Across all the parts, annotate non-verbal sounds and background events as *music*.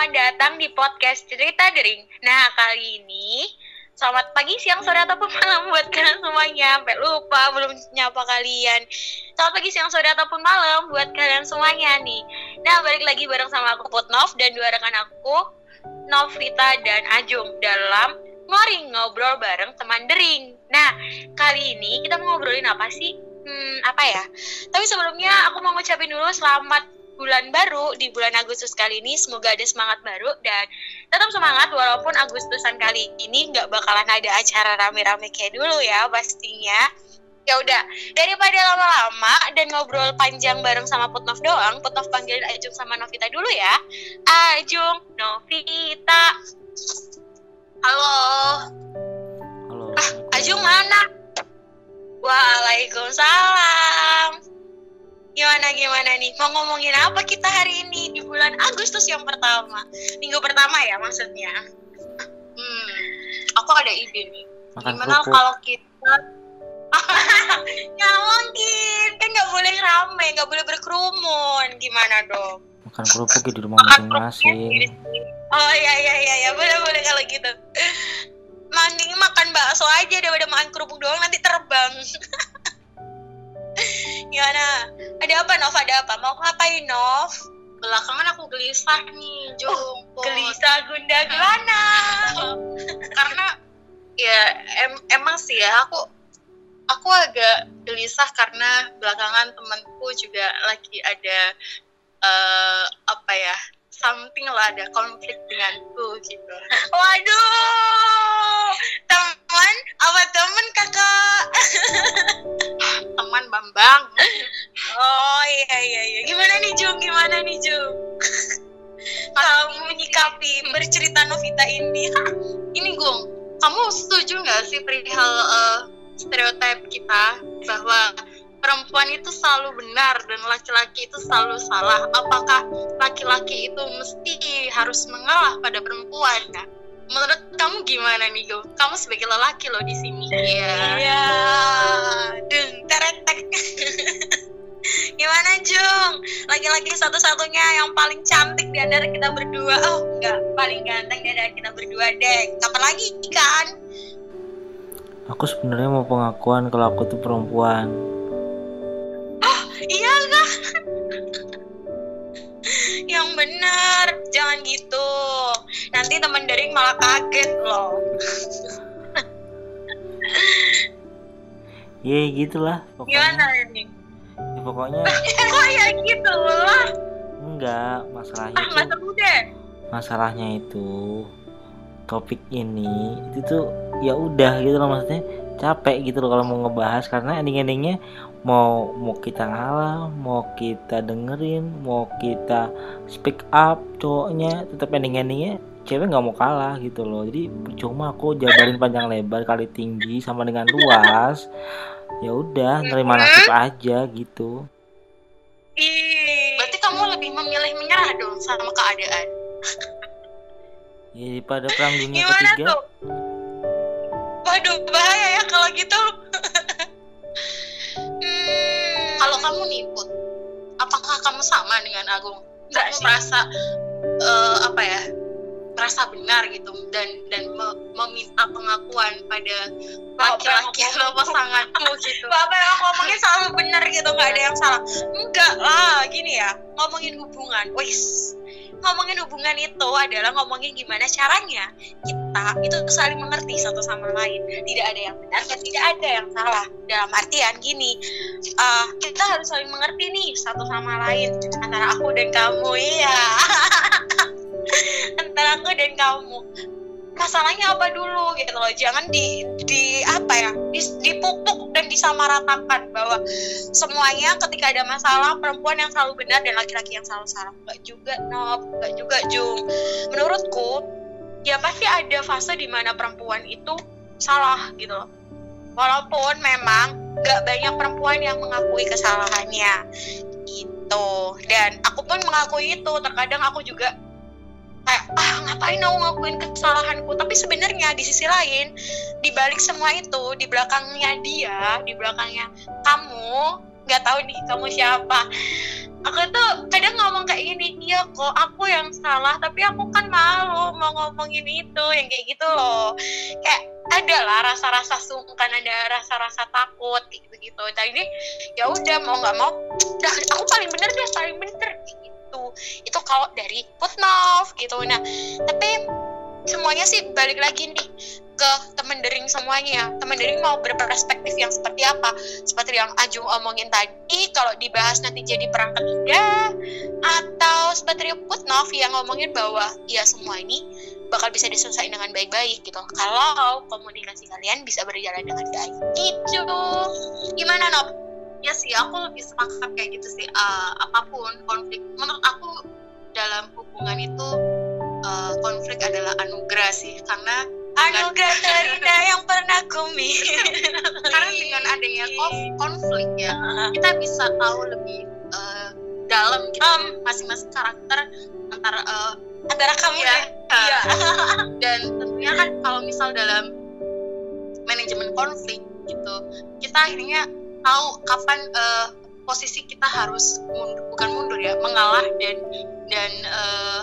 selamat datang di podcast Cerita Dering. Nah, kali ini selamat pagi, siang, sore, ataupun *laughs* malam buat kalian semuanya. Sampai lupa belum nyapa kalian. Selamat pagi, siang, sore, ataupun malam buat kalian semuanya nih. Nah, balik lagi bareng sama aku Putnov dan dua rekan aku, Novita dan Ajung dalam Ngoring Ngobrol bareng teman Dering. Nah, kali ini kita mau ngobrolin apa sih? Hmm, apa ya? Tapi sebelumnya aku mau ngucapin dulu selamat bulan baru di bulan Agustus kali ini semoga ada semangat baru dan tetap semangat walaupun Agustusan kali ini nggak bakalan ada acara rame-rame kayak dulu ya pastinya. Ya udah daripada lama-lama dan ngobrol panjang bareng sama Putnov doang Putnov panggilin Ajung sama Novita dulu ya. Ajung Novita. Halo. Halo. ah Ajung mana? Waalaikumsalam Gimana gimana nih? Mau ngomongin apa kita hari ini di bulan Agustus yang pertama? Minggu pertama ya maksudnya. Hmm, aku ada ide nih. Makan Gimana kerupuk. kalau kita Nggak *laughs* mungkin, kan nggak boleh rame, nggak boleh berkerumun. Gimana dong? Makan kerupuk di rumah masing-masing. Oh iya iya iya ya boleh boleh kalau gitu. *laughs* Mending makan bakso aja daripada makan kerupuk doang nanti terbang. *laughs* *laughs* Gimana? Ada apa Nov? Ada apa? Mau ngapain Nov? belakangan aku gelisah nih, Jung. Put. Gelisah gunda gulana. *laughs* Karena ya em- emang sih ya aku aku agak gelisah karena belakangan temanku juga lagi ada eh, apa ya something lah ada konflik denganku gitu. *laughs* Waduh, teman apa teman kakak? Teman Bambang. Oh iya iya iya. Gimana nih Jung? Gimana nih Jung? *laughs* Kamu menyikapi bercerita Novita ini? *laughs* Ini Gung, kamu setuju nggak sih perihal eh, stereotip kita bahwa perempuan itu selalu benar dan laki-laki itu selalu salah? Apakah laki-laki itu mesti harus mengalah pada perempuan? Nah, menurut kamu gimana nih Gung? Kamu sebagai lelaki loh di sini. Iya. Iya. Deng teretek. *laughs* Gimana Jung? Laki-laki satu-satunya yang paling cantik di antara kita berdua. Oh enggak, paling ganteng di antara kita berdua deh. Kapan lagi kan? Aku sebenarnya mau pengakuan kalau aku tuh perempuan. Iya kah? Yang benar, jangan gitu. Nanti teman daring malah kaget loh. Ya gitulah pokoknya. Gimana ini? Ya, pokoknya Kok *laughs* ya gitu loh? enggak masalahnya Ah seru deh. masalahnya itu topik ini itu tuh ya udah gitu loh maksudnya capek gitu loh kalau mau ngebahas karena ending-endingnya mau mau kita ngalah mau kita dengerin mau kita speak up cowoknya tetap ending-endingnya cewek nggak mau kalah gitu loh jadi percuma aku jabarin panjang lebar kali tinggi sama dengan luas ya udah nerima nasib aja gitu. Berarti kamu lebih memilih menyerah dong sama keadaan. ya pada perang dunia Gimana ketiga tuh? Waduh, bahaya ya kalau gitu. Kamu nih Put, apakah kamu sama dengan Agung? Enggak kamu sih. merasa eh, apa ya? merasa benar gitu dan dan me- meminta pengakuan pada laki-laki atau pasanganmu gitu. Bapak yang ngomongin selalu benar gitu, nggak ada yang salah. Enggak lah, gini ya, ngomongin hubungan. Wis, ngomongin hubungan itu adalah ngomongin gimana caranya kita itu saling mengerti satu sama lain. Tidak ada yang benar dan tidak ada yang salah. Dalam artian gini, eh, kita harus saling mengerti nih satu sama lain antara aku dan kamu, iya. *laughs* antara aku dan kamu masalahnya apa dulu gitu loh. Jangan di di apa ya di, dipupuk dan disamaratakan bahwa semuanya ketika ada masalah perempuan yang selalu benar dan laki-laki yang selalu salah enggak juga Nop enggak juga Jung menurutku ya pasti ada fase di mana perempuan itu salah gitu loh. Walaupun memang nggak banyak perempuan yang mengakui kesalahannya. Gitu. Dan aku pun mengakui itu. Terkadang aku juga kayak ah ngapain aku ngakuin kesalahanku? Tapi sebenarnya di sisi lain di balik semua itu di belakangnya dia di belakangnya kamu nggak tahu nih kamu siapa. Aku tuh kadang ngomong kayak gini iya kok aku yang salah tapi aku kan malu mau ngomongin itu yang kayak gitu loh. Kayak ada lah rasa-rasa sungkan ada rasa-rasa takut gitu gitu jadi ya udah mau nggak mau aku paling bener deh paling bener gitu. Itu kalau dari Putnov gitu. Nah tapi semuanya sih balik lagi nih ke temen dering semuanya. Temen dering mau berperspektif yang seperti apa? Seperti yang Ajung omongin tadi kalau dibahas nanti jadi perang ketiga atau seperti Putnov yang ngomongin bahwa ya semua ini bakal bisa diselesaikan dengan baik-baik gitu. Kalau komunikasi kalian bisa berjalan dengan baik gitu. Gimana Nop? Ya sih aku lebih sepakat kayak gitu sih uh, apa pun konflik. Menurut aku dalam hubungan itu uh, konflik adalah anugerah sih karena anugerah *laughs* terindah yang pernah kumi karena dengan adanya konflik ya kita bisa tahu lebih uh, dalam gitu Um. masing-masing karakter antara uh, antara kamu Iya. ya. *laughs* Iya. Dan tentunya kan kalau misal dalam manajemen konflik gitu kita akhirnya tahu kapan eh, posisi kita harus mundur, bukan mundur ya mengalah dan dan eh,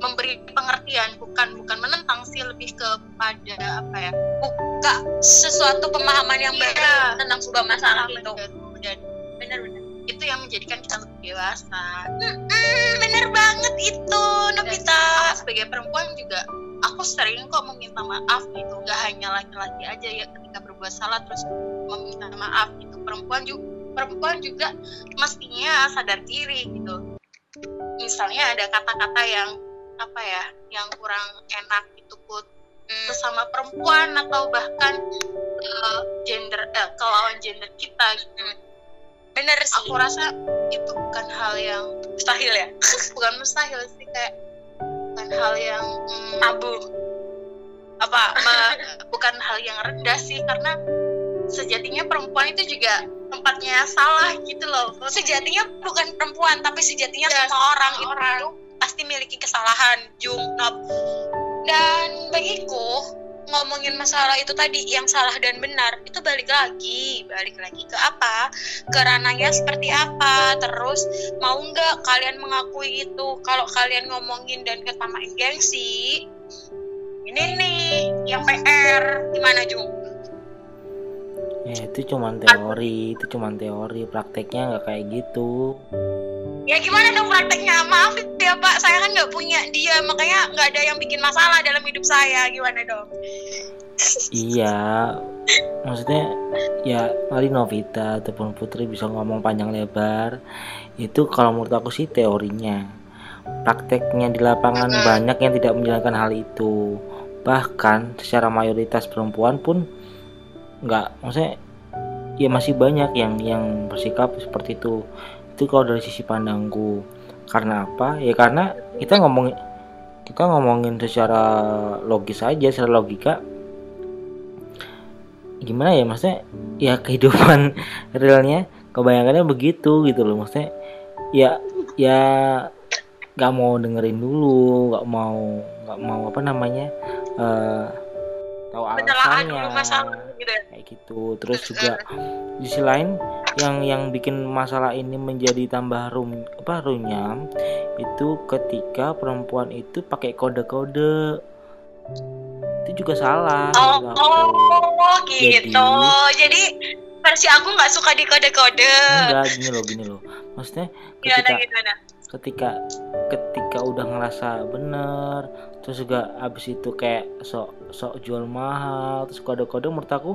memberi pengertian bukan bukan menentang sih lebih kepada apa ya buka sesuatu pemahaman yang Iya. baru tentang sebuah masalah itu dan benar-benar itu yang menjadikan kita lebih dewasa. Hmm, bener banget itu Nobita. Sebagai perempuan juga aku sering kok meminta maaf gitu. Gak hanya laki-laki aja ya ketika berbuat salah terus meminta maaf gitu. Perempuan juga perempuan juga mestinya sadar diri gitu. Misalnya ada kata-kata yang apa ya yang kurang enak gitu put. Hmm, sesama perempuan atau bahkan eh, gender eh, ke lawan gender kita gitu. bener sih. Aku rasa itu bukan hal yang mustahil ya? *laughs* Bukan mustahil sih kayak bukan hal yang mm, abu apa *laughs* bukan hal yang rendah sih karena sejatinya perempuan itu juga tempatnya salah gitu loh. Sejatinya bukan perempuan tapi sejatinya Ya, semua orang itu orang. pasti miliki kesalahan Jung Nop dan bagiku ngomongin masalah itu tadi yang salah dan benar itu balik lagi. Balik lagi ke apa? Ke ranahnya seperti apa? Terus mau nggak kalian mengakui itu? Kalau kalian ngomongin dan ketamain gengsi ini nih yang PR gimana Jung ya itu cuman teori itu cuman teori prakteknya nggak kayak gitu Ya gimana dong prakteknya? Maaf ya Pak, saya kan nggak punya dia, makanya nggak ada yang bikin masalah dalam hidup saya. Gimana dong? iya maksudnya ya kali Novita ataupun Putri bisa ngomong panjang lebar itu kalau menurut aku sih teorinya prakteknya di lapangan Mm-mm. banyak yang tidak menjalankan hal itu bahkan secara mayoritas perempuan pun nggak maksudnya ya masih banyak yang yang bersikap seperti itu. Itu kalau dari sisi pandangku. Karena apa? Ya karena kita ngomong kita ngomongin secara logis aja secara logika. Gimana ya maksudnya ya kehidupan *laughs* realnya kebayangannya begitu gitu loh. Maksudnya ya ya nggak mau dengerin dulu nggak mau nggak mau apa namanya eh tahu alasannya gitu ya. kayak gitu terus juga di sisi lain yang yang bikin masalah ini menjadi tambah rum apa runyam itu ketika perempuan itu pakai kode-kode itu juga salah Oh, aku. oh gitu. Jadi- Jadi, versi aku nggak suka di kode-kode. enggak gini loh gini loh maksudnya Gimana ketika gimana? ketika ketika udah ngerasa bener terus juga abis itu kayak sok sok jual mahal terus kode-kode menurut aku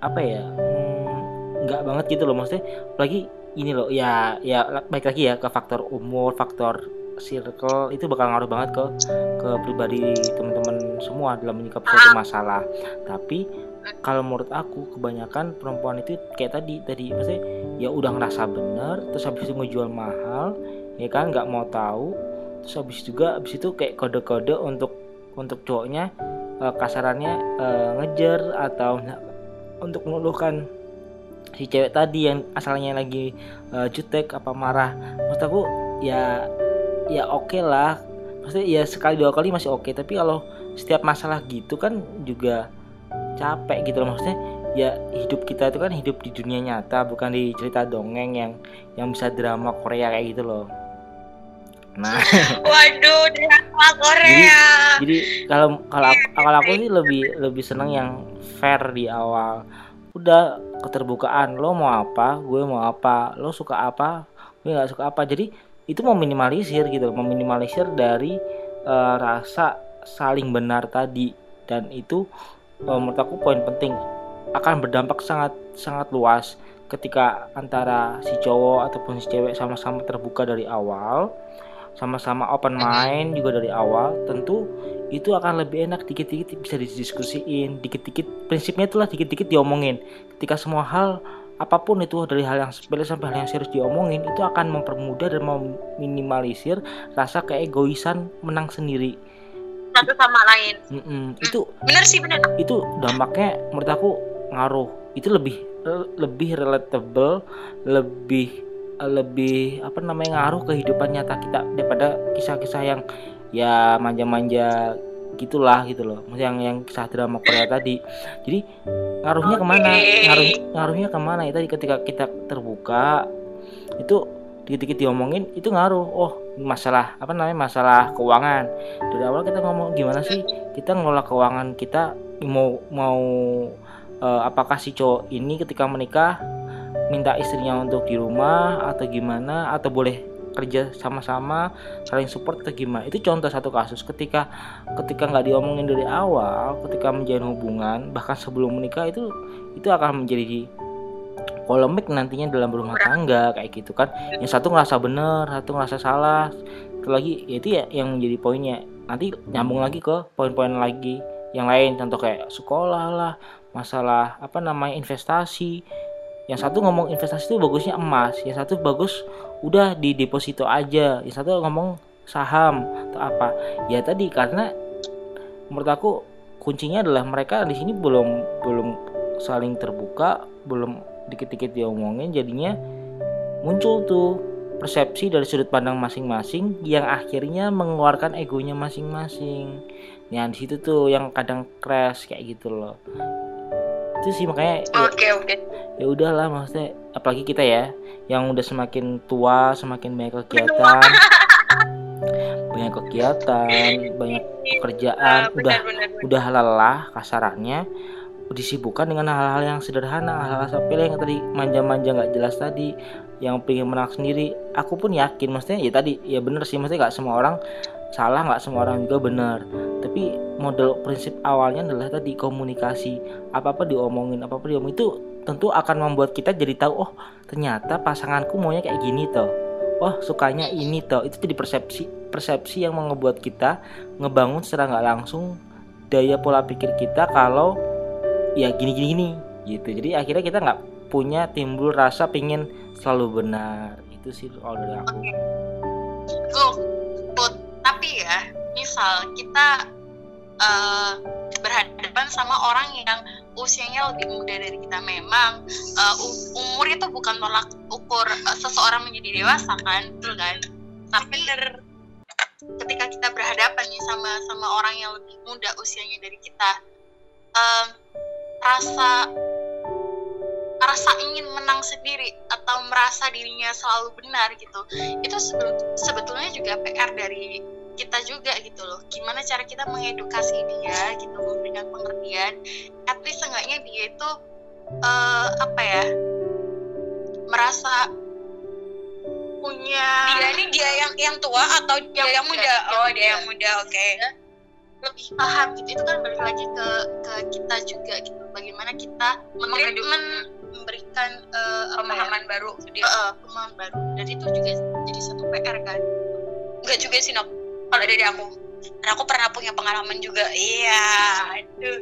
apa ya hmm, nggak banget gitu loh. Maksudnya apalagi ini loh ya ya baik lagi ya ke faktor umur faktor circle itu bakal ngaruh banget ke ke pribadi teman-teman semua dalam menyikapi suatu masalah. Tapi kalau menurut aku kebanyakan perempuan itu kayak tadi tadi maksudnya ya udah ngerasa bener terus habis itu ngejual mahal ya kan nggak mau tahu terus habis juga habis itu kayak kode-kode untuk untuk cowoknya eh, kasarannya eh, ngejar atau untuk meluluhkan si cewek tadi yang asalnya lagi eh, jutek apa marah. Maksud aku ya ya oke lah. Maksudnya ya sekali dua kali masih oke. Tapi kalau setiap masalah gitu kan juga capek gitu loh. Maksudnya ya hidup kita itu kan hidup di dunia nyata bukan di cerita dongeng yang yang bisa drama Korea kayak gitu loh nah. *laughs* Waduh, drama Korea. jadi kalau kalau aku, kalau aku sih lebih lebih seneng yang fair di awal. Udah keterbukaan lo mau apa gue mau apa lo suka apa gue nggak suka apa. Jadi itu meminimalisir gitu meminimalisir dari eh, rasa saling benar tadi. Dan itu eh, menurut aku poin penting. Akan berdampak sangat sangat luas ketika antara si cowok ataupun si cewek sama-sama terbuka dari awal sama-sama open mind juga dari awal tentu itu akan lebih enak dikit-dikit bisa didiskusiin dikit-dikit prinsipnya itulah dikit-dikit diomongin ketika semua hal apa pun itu dari hal yang sepele sampai hal yang serius diomongin itu akan mempermudah dan meminimalisir rasa keegoisan menang sendiri Satu sama lain. Mm-mm. itu Bener sih, bener. itu dampaknya menurut aku ngaruh itu lebih lebih relatable lebih lebih apa namanya ngaruh kehidupan nyata kita daripada kisah-kisah yang ya manja-manja gitulah gitu loh. Yang yang kisah drama Korea tadi. Jadi ngaruhnya ke mana ngaruh ngaruhnya ke mana ya tadi ketika kita terbuka itu dikit-dikit diomongin itu ngaruh. Oh masalah apa namanya masalah keuangan. Dari awal kita ngomong gimana sih kita ngelola keuangan kita? Mau mau eh, apakah si cowok ini ketika menikah minta istrinya untuk di rumah atau gimana atau boleh kerja sama-sama saling support atau gimana. Itu contoh satu kasus. Ketika ketika nggak diomongin dari awal ketika menjalin hubungan bahkan sebelum menikah itu itu akan menjadi polemik nantinya dalam rumah tangga kayak gitu kan. Yang satu ngerasa bener satu ngerasa salah. Satu lagi ya itu ya yang menjadi poinnya. Nanti nyambung lagi ke poin-poin lagi yang lain. Contoh kayak sekolah lah masalah apa namanya investasi yang satu ngomong investasi itu bagusnya emas yang satu bagus udah di deposito aja yang satu ngomong saham atau apa. Ya tadi karena menurut aku kuncinya adalah mereka di sini belum belum saling terbuka belum dikit-dikit diomongin jadinya muncul tuh persepsi dari sudut pandang masing-masing yang akhirnya mengeluarkan egonya masing-masing. Yang di situ tuh yang kadang crash kayak gitu loh. Itu sih makanya ya, Oke, oke. Ya udahlah maksudnya apalagi kita ya yang udah semakin tua semakin banyak kegiatan. Banyak kegiatan banyak pekerjaan Ah, udah benar, benar, benar. udah lelah kasarannya disibukkan dengan hal-hal yang sederhana hal-hal sepele yang tadi manja-manja nggak jelas tadi yang pengen menang sendiri. Aku pun yakin maksudnya ya tadi ya bener sih maksudnya nggak semua orang salah nggak semua orang juga benar. Tapi model prinsip awalnya adalah tadi komunikasi. Apa apa diomongin apa apa diomongin itu tentu akan membuat kita jadi tahu oh ternyata pasanganku maunya kayak gini toh. Wah sukanya ini toh. Itu jadi persepsi persepsi yang ngebuat kita ngebangun secara nggak langsung daya pola pikir kita kalau ya gini gini gini gitu. Jadi akhirnya kita nggak punya timbul rasa pingin selalu benar. Itu sih kalau dari aku. Go, Put. Tapi ya, misal kita eh, berhadapan sama orang yang usianya lebih muda dari kita memang eh, u- umur itu bukan tolak ukur eh, seseorang menjadi dewasa kan, betul kan? Tapi ketika kita berhadapan nih sama sama orang yang lebih muda usianya dari kita, em, rasa rasa ingin menang sendiri atau merasa dirinya selalu benar gitu itu sebe- sebetulnya juga PR dari kita juga gitu loh gimana cara kita mengedukasi dia gitu memberikan pengertian at least seenggaknya dia itu eh, apa ya merasa punya Dia ini dia yang yang tua atau dia yang, Yang muda? muda, Oh, dia yang muda. Oke. lebih paham gitu itu kan balik lagi ke ke kita juga gitu bagaimana kita men- memberikan eh, apa ya, Pemahaman baru dia. eh, pemahaman baru dan itu juga jadi satu PR kan Enggak juga sih, Nok. Kalau dari aku. Karena aku pernah punya pengalaman juga. Iya, aduh.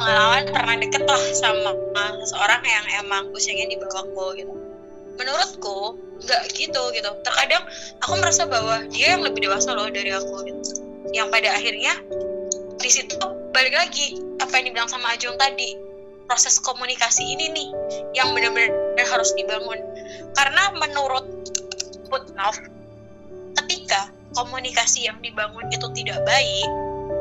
Pengalaman pernah deket lah sama seseorang yang emang usianya di bawahku gitu. Menurutku nggak gitu gitu. Terkadang aku merasa bahwa dia yang lebih dewasa loh dari aku gitu. Yang pada akhirnya di situ balik lagi apa yang dibilang sama Ajung tadi proses komunikasi ini nih yang benar-benar harus dibangun karena menurut Putnov komunikasi yang dibangun itu tidak baik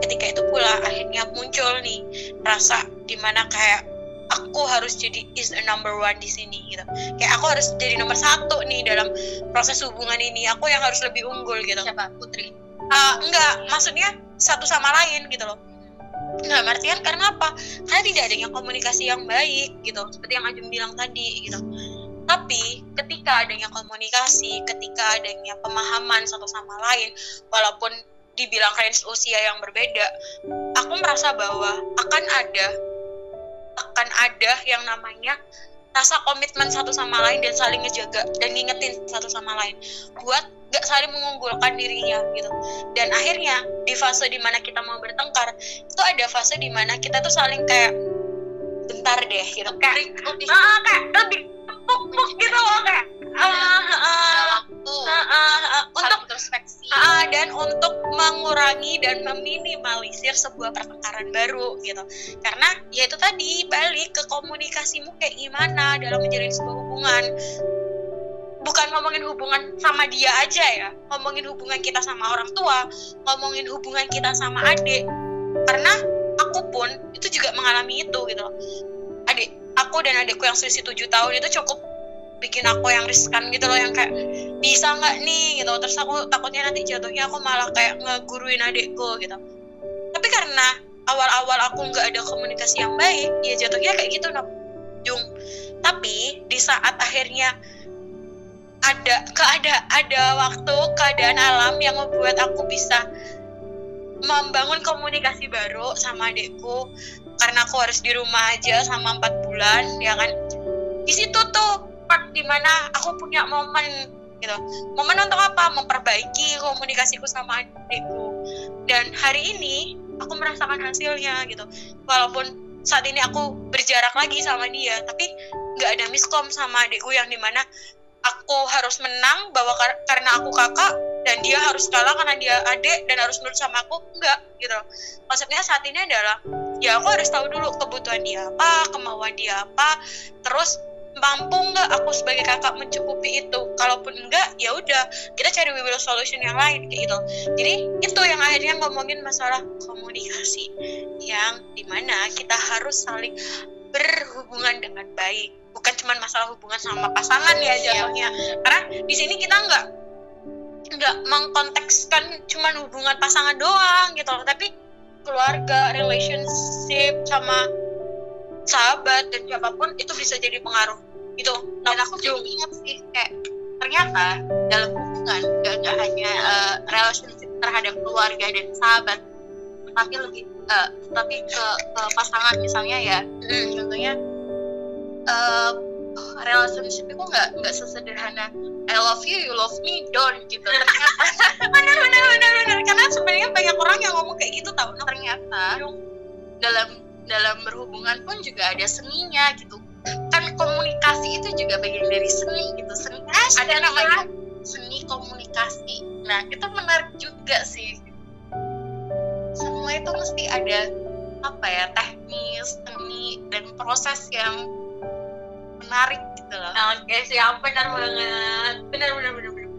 ketika itu pula akhirnya muncul nih rasa di mana kayak aku harus jadi is a number one di sini gitu. Kayak aku harus jadi nomor satu nih dalam proses hubungan ini. Aku yang harus lebih unggul gitu. Siapa? Putri? Uh, enggak. Maksudnya satu sama lain gitu loh. Nggak artian karena apa? Karena tidak adanya komunikasi yang baik gitu, seperti yang Ajum bilang tadi gitu. Tapi ketika adanya komunikasi, ketika adanya pemahaman satu sama lain, walaupun dibilang range usia yang berbeda, aku merasa bahwa akan ada akan ada yang namanya rasa komitmen satu sama lain dan saling ngejaga dan ngingetin satu sama lain. Buat gak saling mengunggulkan dirinya gitu. Dan akhirnya di fase di mana kita mau bertengkar itu ada fase di mana kita tuh saling kayak bentar deh gitu. Kayak ah, kayak lebih empuk gitu loh kayak uh, uh, uh, uh, uh, untuk introspeksi. Uh, dan untuk mengurangi dan meminimalisir sebuah pertengkaran baru gitu. Karena ya itu tadi balik ke komunikasimu kayak gimana dalam menjalin sebuah hubungan. Bukan ngomongin hubungan sama dia aja ya. Ngomongin hubungan kita sama orang tua ngomongin hubungan kita sama adik. Karena aku pun itu juga mengalami itu gitu aku dan adikku yang selisih tujuh tahun itu cukup bikin aku yang riskan gitu loh yang kayak bisa nggak nih? gitu. Terus aku takutnya nanti jatuhnya aku malah kayak ngeguruin adikku gitu. Tapi karena awal-awal aku nggak ada komunikasi yang baik ya jatuhnya kayak gitu nah Jung. Tapi di saat akhirnya ada keada ada waktu keadaan alam yang membuat aku bisa membangun komunikasi baru sama adikku karena aku harus di rumah aja sama empat bulan ya kan? Di situ tuh part di mana aku punya momen gitu. Momen untuk apa? Memperbaiki komunikasiku sama adikku. Dan hari ini aku merasakan hasilnya gitu. Walaupun saat ini aku berjarak lagi sama dia tapi nggak ada miskom sama adikku yang di mana aku harus menang bahwa kar karena aku kakak dan dia harus kalah karena dia adik dan harus nurut sama aku enggak gitu. Konsepnya saat ini adalah ya aku harus tahu dulu kebutuhan dia apa kemauan dia apa. Terus mampu nggak aku sebagai kakak mencukupi itu? Kalaupun enggak ya udah kita cari will solution yang lain kayak gitu. Jadi itu yang akhirnya ngomongin masalah komunikasi yang di mana kita harus saling berhubungan dengan baik. Bukan cuma masalah hubungan sama pasangan ya jatuhnya. Karena di sini kita nggak nggak mengkontekskan cuma hubungan pasangan doang gitu loh. Tapi keluarga relationship sama sahabat dan siapa pun itu bisa jadi pengaruh. Gitu. Dan aku juga ingat sih kayak ternyata dalam hubungan gak, gak hanya uh, relationship terhadap keluarga dan sahabat tapi lebih uh, tapi ke, ke pasangan misalnya ya. Hmm, contohnya uh, relationship itu nggak nggak sesederhana I love you you love me don't gitu. Ternyata *laughs* benar benar benar benar. Karena sebenarnya banyak orang yang ngomong kayak gitu tau. Ternyata dalam dalam berhubungan pun juga ada seninya gitu. Kan komunikasi itu juga bagian dari seni gitu. Seni ada namanya seni komunikasi. Nah itu menarik juga sih. Semua itu mesti ada apa ya teknis seni dan proses yang menarik gitu loh. Oke siap. Benar banget. Benar benar benar benar.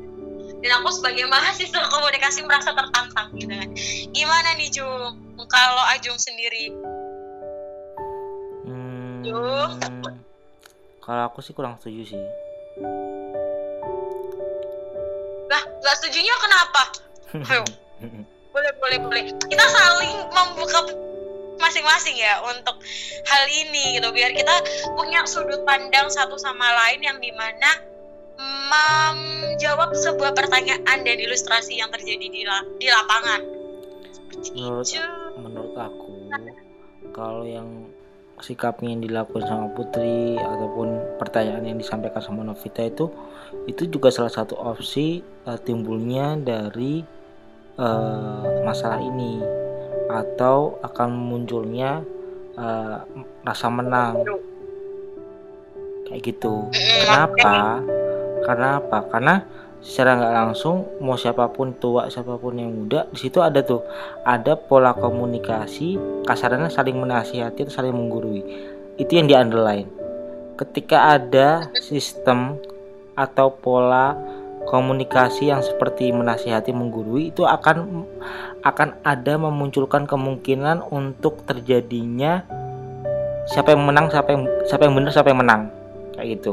Dan aku sebagai mahasiswa komunikasi merasa tertantang gitu kan. Gimana nih Jung? Kalau Ajung sendiri? Hmm, Yuk. kalau aku sih kurang setuju sih. lah nggak setujunya kenapa? *laughs* Ayo. boleh boleh boleh. Kita saling membuka masing-masing ya untuk hal ini gitu. Biar kita punya sudut pandang satu sama lain yang di mana menjawab sebuah pertanyaan dan ilustrasi yang terjadi di, la- di lapangan. Menurut menurut aku kalau yang sikapnya yang dilakukan sama Putri ataupun pertanyaan yang disampaikan sama Novita itu itu juga salah satu opsi eh, timbulnya dari eh, masalah ini atau akan munculnya eh, rasa menang. Kayak gitu. Kenapa? Karena apa? Karena secara nggak langsung mau siapa pun tua siapa pun yang muda di situ ada tuh. Ada pola komunikasi kasarnya saling menasihati atau saling menggurui. Itu yang di underline. Ketika ada sistem atau pola komunikasi yang seperti menasihati menggurui itu akan akan ada memunculkan kemungkinan untuk terjadinya siapa yang menang siapa yang siapa yang benar siapa yang menang. Kayak gitu.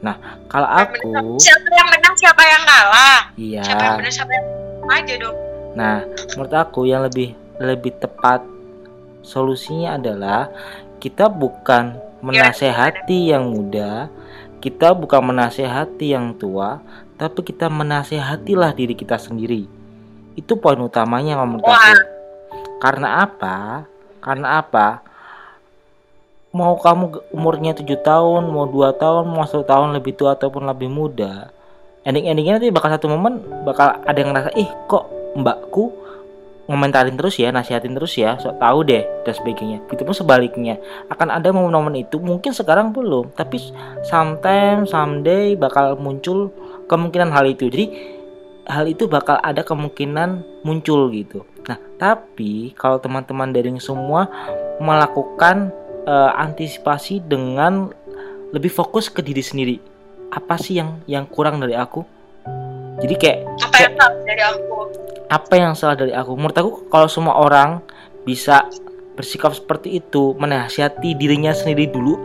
Nah kalau aku siapa yang menang siapa yang kalah? Iya. Siapa yang benar siapa yang aja dong. Nah menurut aku yang lebih lebih tepat solusinya adalah kita bukan menasehati yang muda kita bukan menasehati yang tua tapi kita menasehatilah diri kita sendiri itu poin utamanya menurut aku karena apa? Karena apa? Mau kamu umurnya tujuh tahun mau dua tahun mau satu tahun lebih tua ataupun lebih muda ending endingnya nanti bakal satu momen bakal ada yang ngerasa ih kok mbakku ngomentarin terus ya nasihatin terus ya? Sok tahu deh dan sebagainya. Itu pun sebaliknya. Akan ada momen-momen itu mungkin sekarang belum tapi sometime someday bakal muncul kemungkinan hal itu. Jadi hal itu bakal ada kemungkinan muncul gitu. Nah tapi kalau teman-teman daring semua melakukan eh, antisipasi dengan lebih fokus ke diri sendiri apa sih yang yang kurang dari aku? Jadi kayak apa yang salah dari aku? Apa yang salah dari aku? Menurut aku kalau semua orang bisa bersikap seperti itu menasihati dirinya sendiri dulu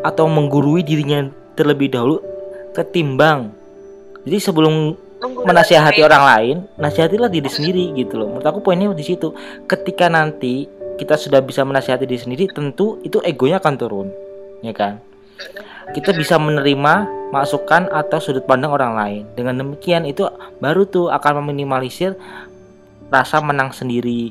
atau menggurui dirinya terlebih dahulu ketimbang. Jadi sebelum menasihati orang lain nasihatilah diri sendiri gitu loh. Menurut aku poinnya di situ. Ketika nanti kita sudah bisa menasihati diri sendiri tentu itu egonya akan turun ya kan? Kita bisa menerima masukan atau sudut pandang orang lain. Dengan demikian itu baru tuh akan meminimalisir rasa menang sendiri.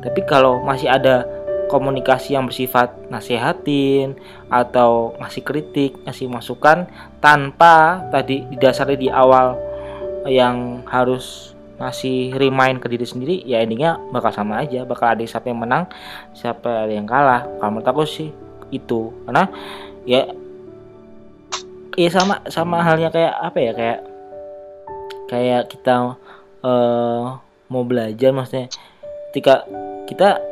Tapi kalau masih ada komunikasi yang bersifat nasihatin atau ngasih kritik ngasih masukan tanpa tadi didasari di awal yang harus ngasih remind ke diri sendiri ya endingnya bakal sama aja. Bakal ada siapa yang menang siapa yang kalah. Kalau menurut aku sih itu. Karena ya ya sama sama halnya kayak apa ya kayak kayak kita eh, mau belajar maksudnya ketika kita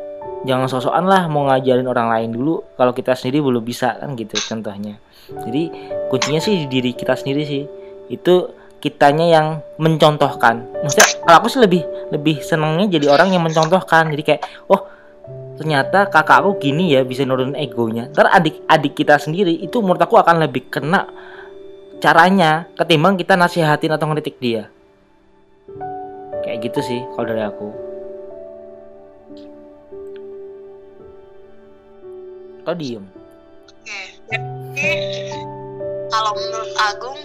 jangan sosokan lah mau ngajarin orang lain dulu. Kalau kita sendiri belum bisa kan gitu contohnya. Jadi kuncinya sih di diri kita sendiri sih. Itu kitanya yang mencontohkan. Maksudnya kalau aku sih lebih lebih senangnya jadi orang yang mencontohkan. Jadi kayak oh ternyata kakak aku gini ya bisa nurunin egonya. Ntar adik adik kita sendiri itu menurut aku akan lebih kena caranya ketimbang kita nasihatin atau ngeritik dia. Kayak gitu sih kalau dari aku. Kau diem. Oke. Jadi kalau menurut Agung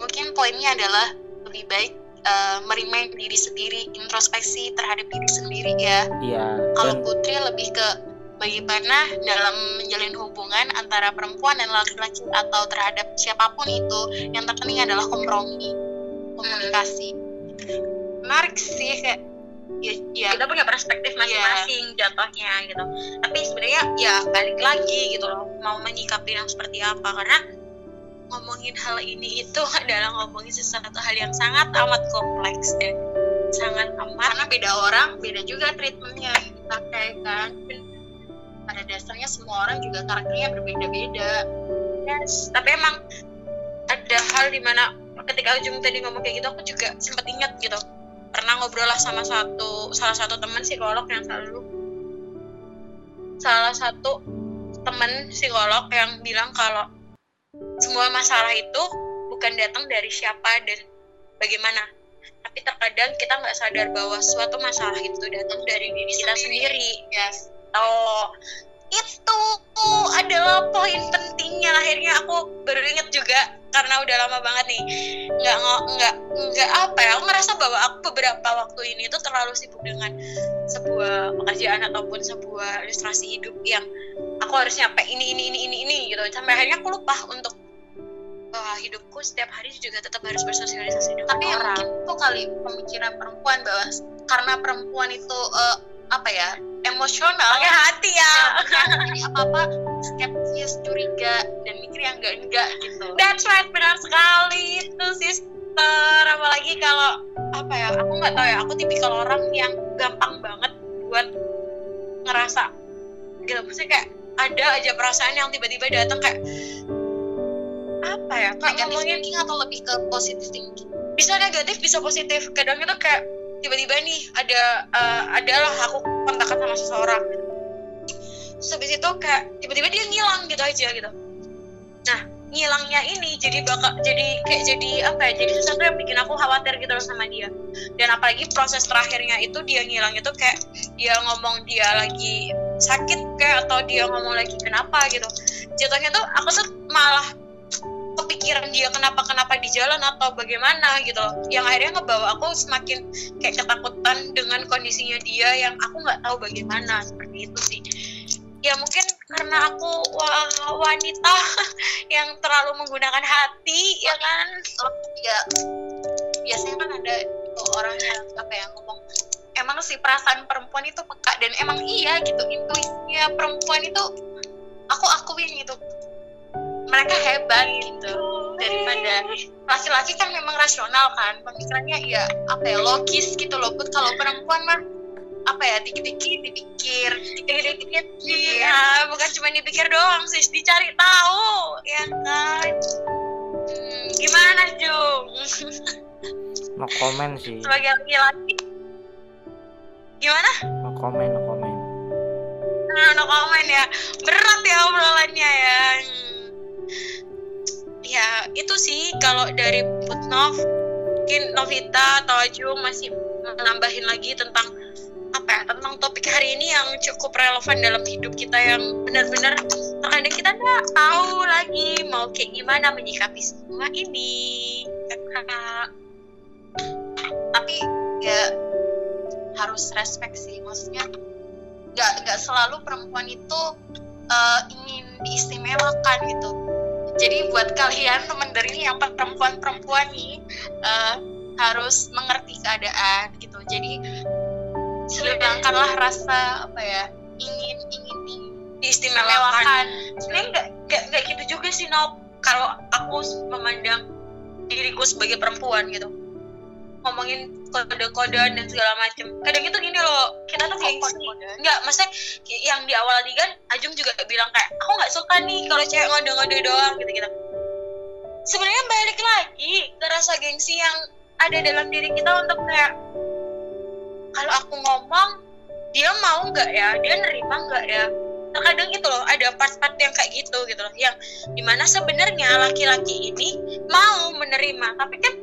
mungkin poinnya adalah lebih baik eh, merimain diri sendiri, introspeksi terhadap diri sendiri ya. iya Kalau dan Putri lebih ke bagaimana dalam menjalin hubungan antara perempuan dan laki-laki atau terhadap siapa pun itu yang terpenting adalah kompromi, komunikasi. Menarik sih kayak ya, ya kita punya perspektif masing-masing jatuhnya gitu tapi sebenarnya ya balik lagi gitu loh mau menyikapi yang seperti apa karena ngomongin hal ini itu adalah ngomongin sesuatu hal yang sangat amat kompleks dan sangat amat. Karena beda orang beda juga treatmentnya yang dipakai kan? Pada dasarnya semua orang juga karakternya berbeda-beda. Yes. tapi emang ada hal di mana ketika ujung tadi ngomong kayak gitu aku juga sempat ingat gitu. Pernah ngobrol lah sama satu salah satu teman psikolog yang selalu salah satu teman psikolog yang bilang kalau semua masalah itu bukan datang dari siapa dan bagaimana. Tapi terkadang kita nggak sadar bahwa suatu masalah itu datang dari diri kita sendiri. Yes. Oh, itu adalah poin pentingnya. Akhirnya aku baru inget juga karena udah lama banget nih nggak nggak nggak apa ya aku ngerasa bahwa aku beberapa waktu ini tuh terlalu sibuk dengan sebuah pekerjaan ataupun sebuah ilustrasi hidup yang aku harus nyampe ini ini ini ini ini gitu. Sampai akhirnya aku lupa untuk bahwa hidupku setiap hari juga tetap harus bersosialisasi dengan tapi ya orang. mungkin itu kali pemikiran perempuan bahwa karena perempuan itu eh, apa ya emosional. Pakai hati ya. Jadi apa apa skeptis curiga dan mikir yang enggak enggak gitu. That's right, benar sekali itu sister. Apalagi kalau apa ya, aku nggak tahu ya. Aku tipikal orang yang gampang banget buat ngerasa gitu. Maksudnya kayak ada aja perasaan yang tiba-tiba datang kayak apa ya? Kak negatif ngomongin thinking atau lebih ke positive thinking bisa negatif bisa positif. Kadang itu kayak tiba-tiba nih ada eh, adalah aku kontakkan sama seseorang. terus habis itu kayak tiba-tiba dia ngilang gitu aja gitu nah ngilangnya ini jadi bakal jadi kayak jadi apa ya jadi sesuatu yang bikin aku khawatir gitu loh sama dia dan apalagi proses terakhirnya itu dia ngilang itu kayak dia ngomong dia lagi sakit kayak atau dia ngomong lagi kenapa? gitu. Jatuhnya tuh aku tuh malah kepikiran dia kenapa kenapa di jalan atau bagaimana? gitu yang akhirnya ngebawa aku semakin kayak ketakutan dengan kondisinya dia yang aku nggak tahu bagaimana seperti itu sih. Ya mungkin karena aku wah, wanita *laughs* yang terlalu menggunakan hati ya kan? Ya biasanya kan ada orang yang apa ya ngomong emang sih perasaan perempuan itu peka dan emang iya gitu intuisinya perempuan itu aku akuin gitu. Mereka hebat gitu. Daripada laki-laki kan memang rasional kan pemikirannya ya apa ya logis gitu loh. Put kalau perempuan mah apa ya dikit-dikit dipikir dikit-dikit iya bukan cuma dipikir doang sih dicari tahu ya kan? Hmm, gimana Jung? No comment sih. Sebagai laki-laki gimana? No comment no comment. Nah, no comment ya. Berat ya obrolannya ya. Ya itu sih kalau dari Putnov mungkin Novita atau Ajung masih menambahin lagi tentang apa ya tentang topik hari ini yang cukup relevan dalam hidup kita yang benar-benar terkadang kita nggak tahu lagi mau kayak gimana menyikapi semua ini. Tapi ya harus respect sih. Maksudnya nggak nggak selalu perempuan itu uh, ingin diistimewakan gitu. Jadi buat kalian teman dari ini yang perempuan-perempuan nih uh, harus mengerti keadaan gitu. Jadi hilangkanlah rasa apa ya ingin ingin di, diistimewakan. Sebenarnya nggak nggak nggak gitu juga sih Nob. Kalau aku memandang diriku sebagai perempuan gitu ngomongin kode-kodean dan segala macem. Kadang itu gini loh kita tuh gengsi. Nggak maksudnya yang di awal tadi kan Ajung juga bilang kayak aku nggak suka nih kalau cewek ngode-ngode doang gitu gitu sebenarnya balik lagi ke rasa gengsi yang ada dalam diri kita untuk kayak kalau aku ngomong dia mau nggak ya? Dia nerima nggak ya? Terkadang itu loh ada part-part yang kayak gitu gitu loh. Yang di mana sebenarnya laki-laki ini mau menerima tapi kan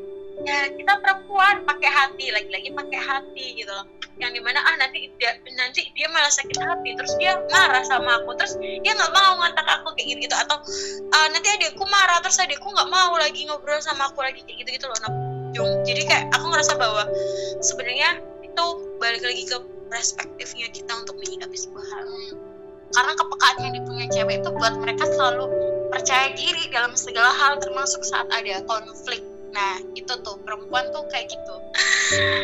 ya kita perempuan pakai hati lagi-lagi pakai hati gitu loh. Yang di mana ah nanti dia nanti dia malah sakit hati terus dia marah sama aku terus dia nggak mau ngantak aku kayak gitu, gitu atau ah, nanti adikku marah terus adikku nggak mau lagi ngobrol sama aku lagi kayak gitu gitu loh. Nah, jadi kayak aku ngerasa bahwa sebenarnya itu balik lagi ke perspektifnya kita untuk menyikapi sebuah hal. Karena kepekaan yang dipunya cewek itu buat mereka selalu percaya diri dalam segala hal termasuk saat ada konflik nah itu tuh perempuan tuh kayak gitu.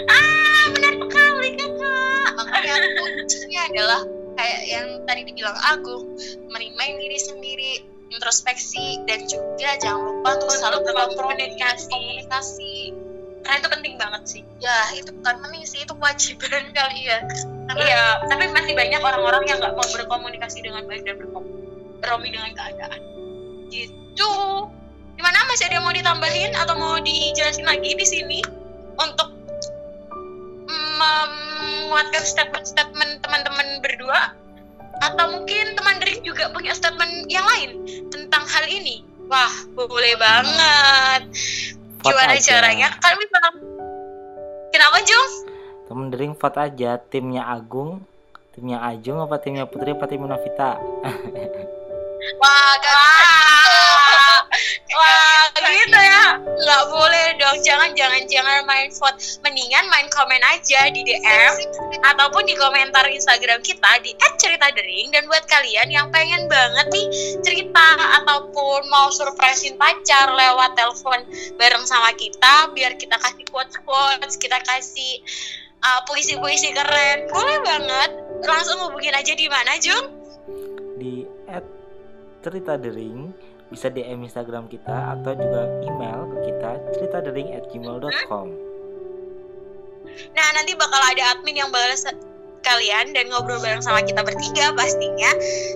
Ah benar sekali kakak makanya kuncinya adalah kayak yang tadi dibilang Agung merimain diri sendiri introspeksi dan juga jangan lupa tuh Untuk selalu berkomunikasi. komunikasi. karena itu penting banget sih. Ya itu bukan penting sih itu kewajiban *laughs* kali ya. Karena iya tapi masih banyak orang-orang yang nggak mau berkomunikasi dengan baik dan berkompromi dengan keadaan. Gitu gimana masih ada yang mau ditambahin atau mau dijelasin lagi di sini untuk menguatkan statement-statement teman-teman berdua? Atau mungkin teman dari juga punya statement yang lain tentang hal ini? Wah boleh banget. Vote gimana aja. caranya? Kalian bisa kenapa Jung? Temen dering vote aja. Timnya Agung timnya Ajung apa timnya Putri apa timnya Novita *laughs* wah kan Wah, gitu ya. Nggak boleh dong. Jangan, jangan, jangan main vote. Mendingan main komen aja di DM ataupun di komentar Instagram kita di @ceritadering dan buat kalian yang pengen banget nih cerita ataupun mau surprisein pacar lewat telepon bareng sama kita biar kita kasih quotes-quotes, kita kasih uh, puisi-puisi keren. Boleh banget. Langsung hubungin aja di mana, Jung? di cerita dering bisa DM Instagram kita atau juga email ke kita ceritadering@gmail.com Nah, nanti bakal ada admin yang balas kalian dan ngobrol bareng sama kita bertiga pastinya.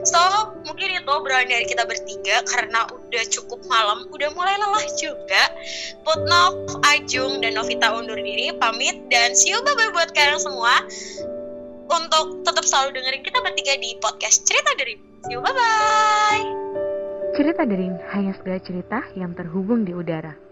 So, mungkin itu obrolan dari kita bertiga karena udah cukup malam, udah mulai lelah juga. Putnov, Ajung, dan Novita undur diri, pamit, dan see you bye-bye buat kalian semua. untuk tetap selalu dengerin kita bertiga di podcast cerita dari see you bye bye Cerita Dering hanya segala cerita yang terhubung di udara.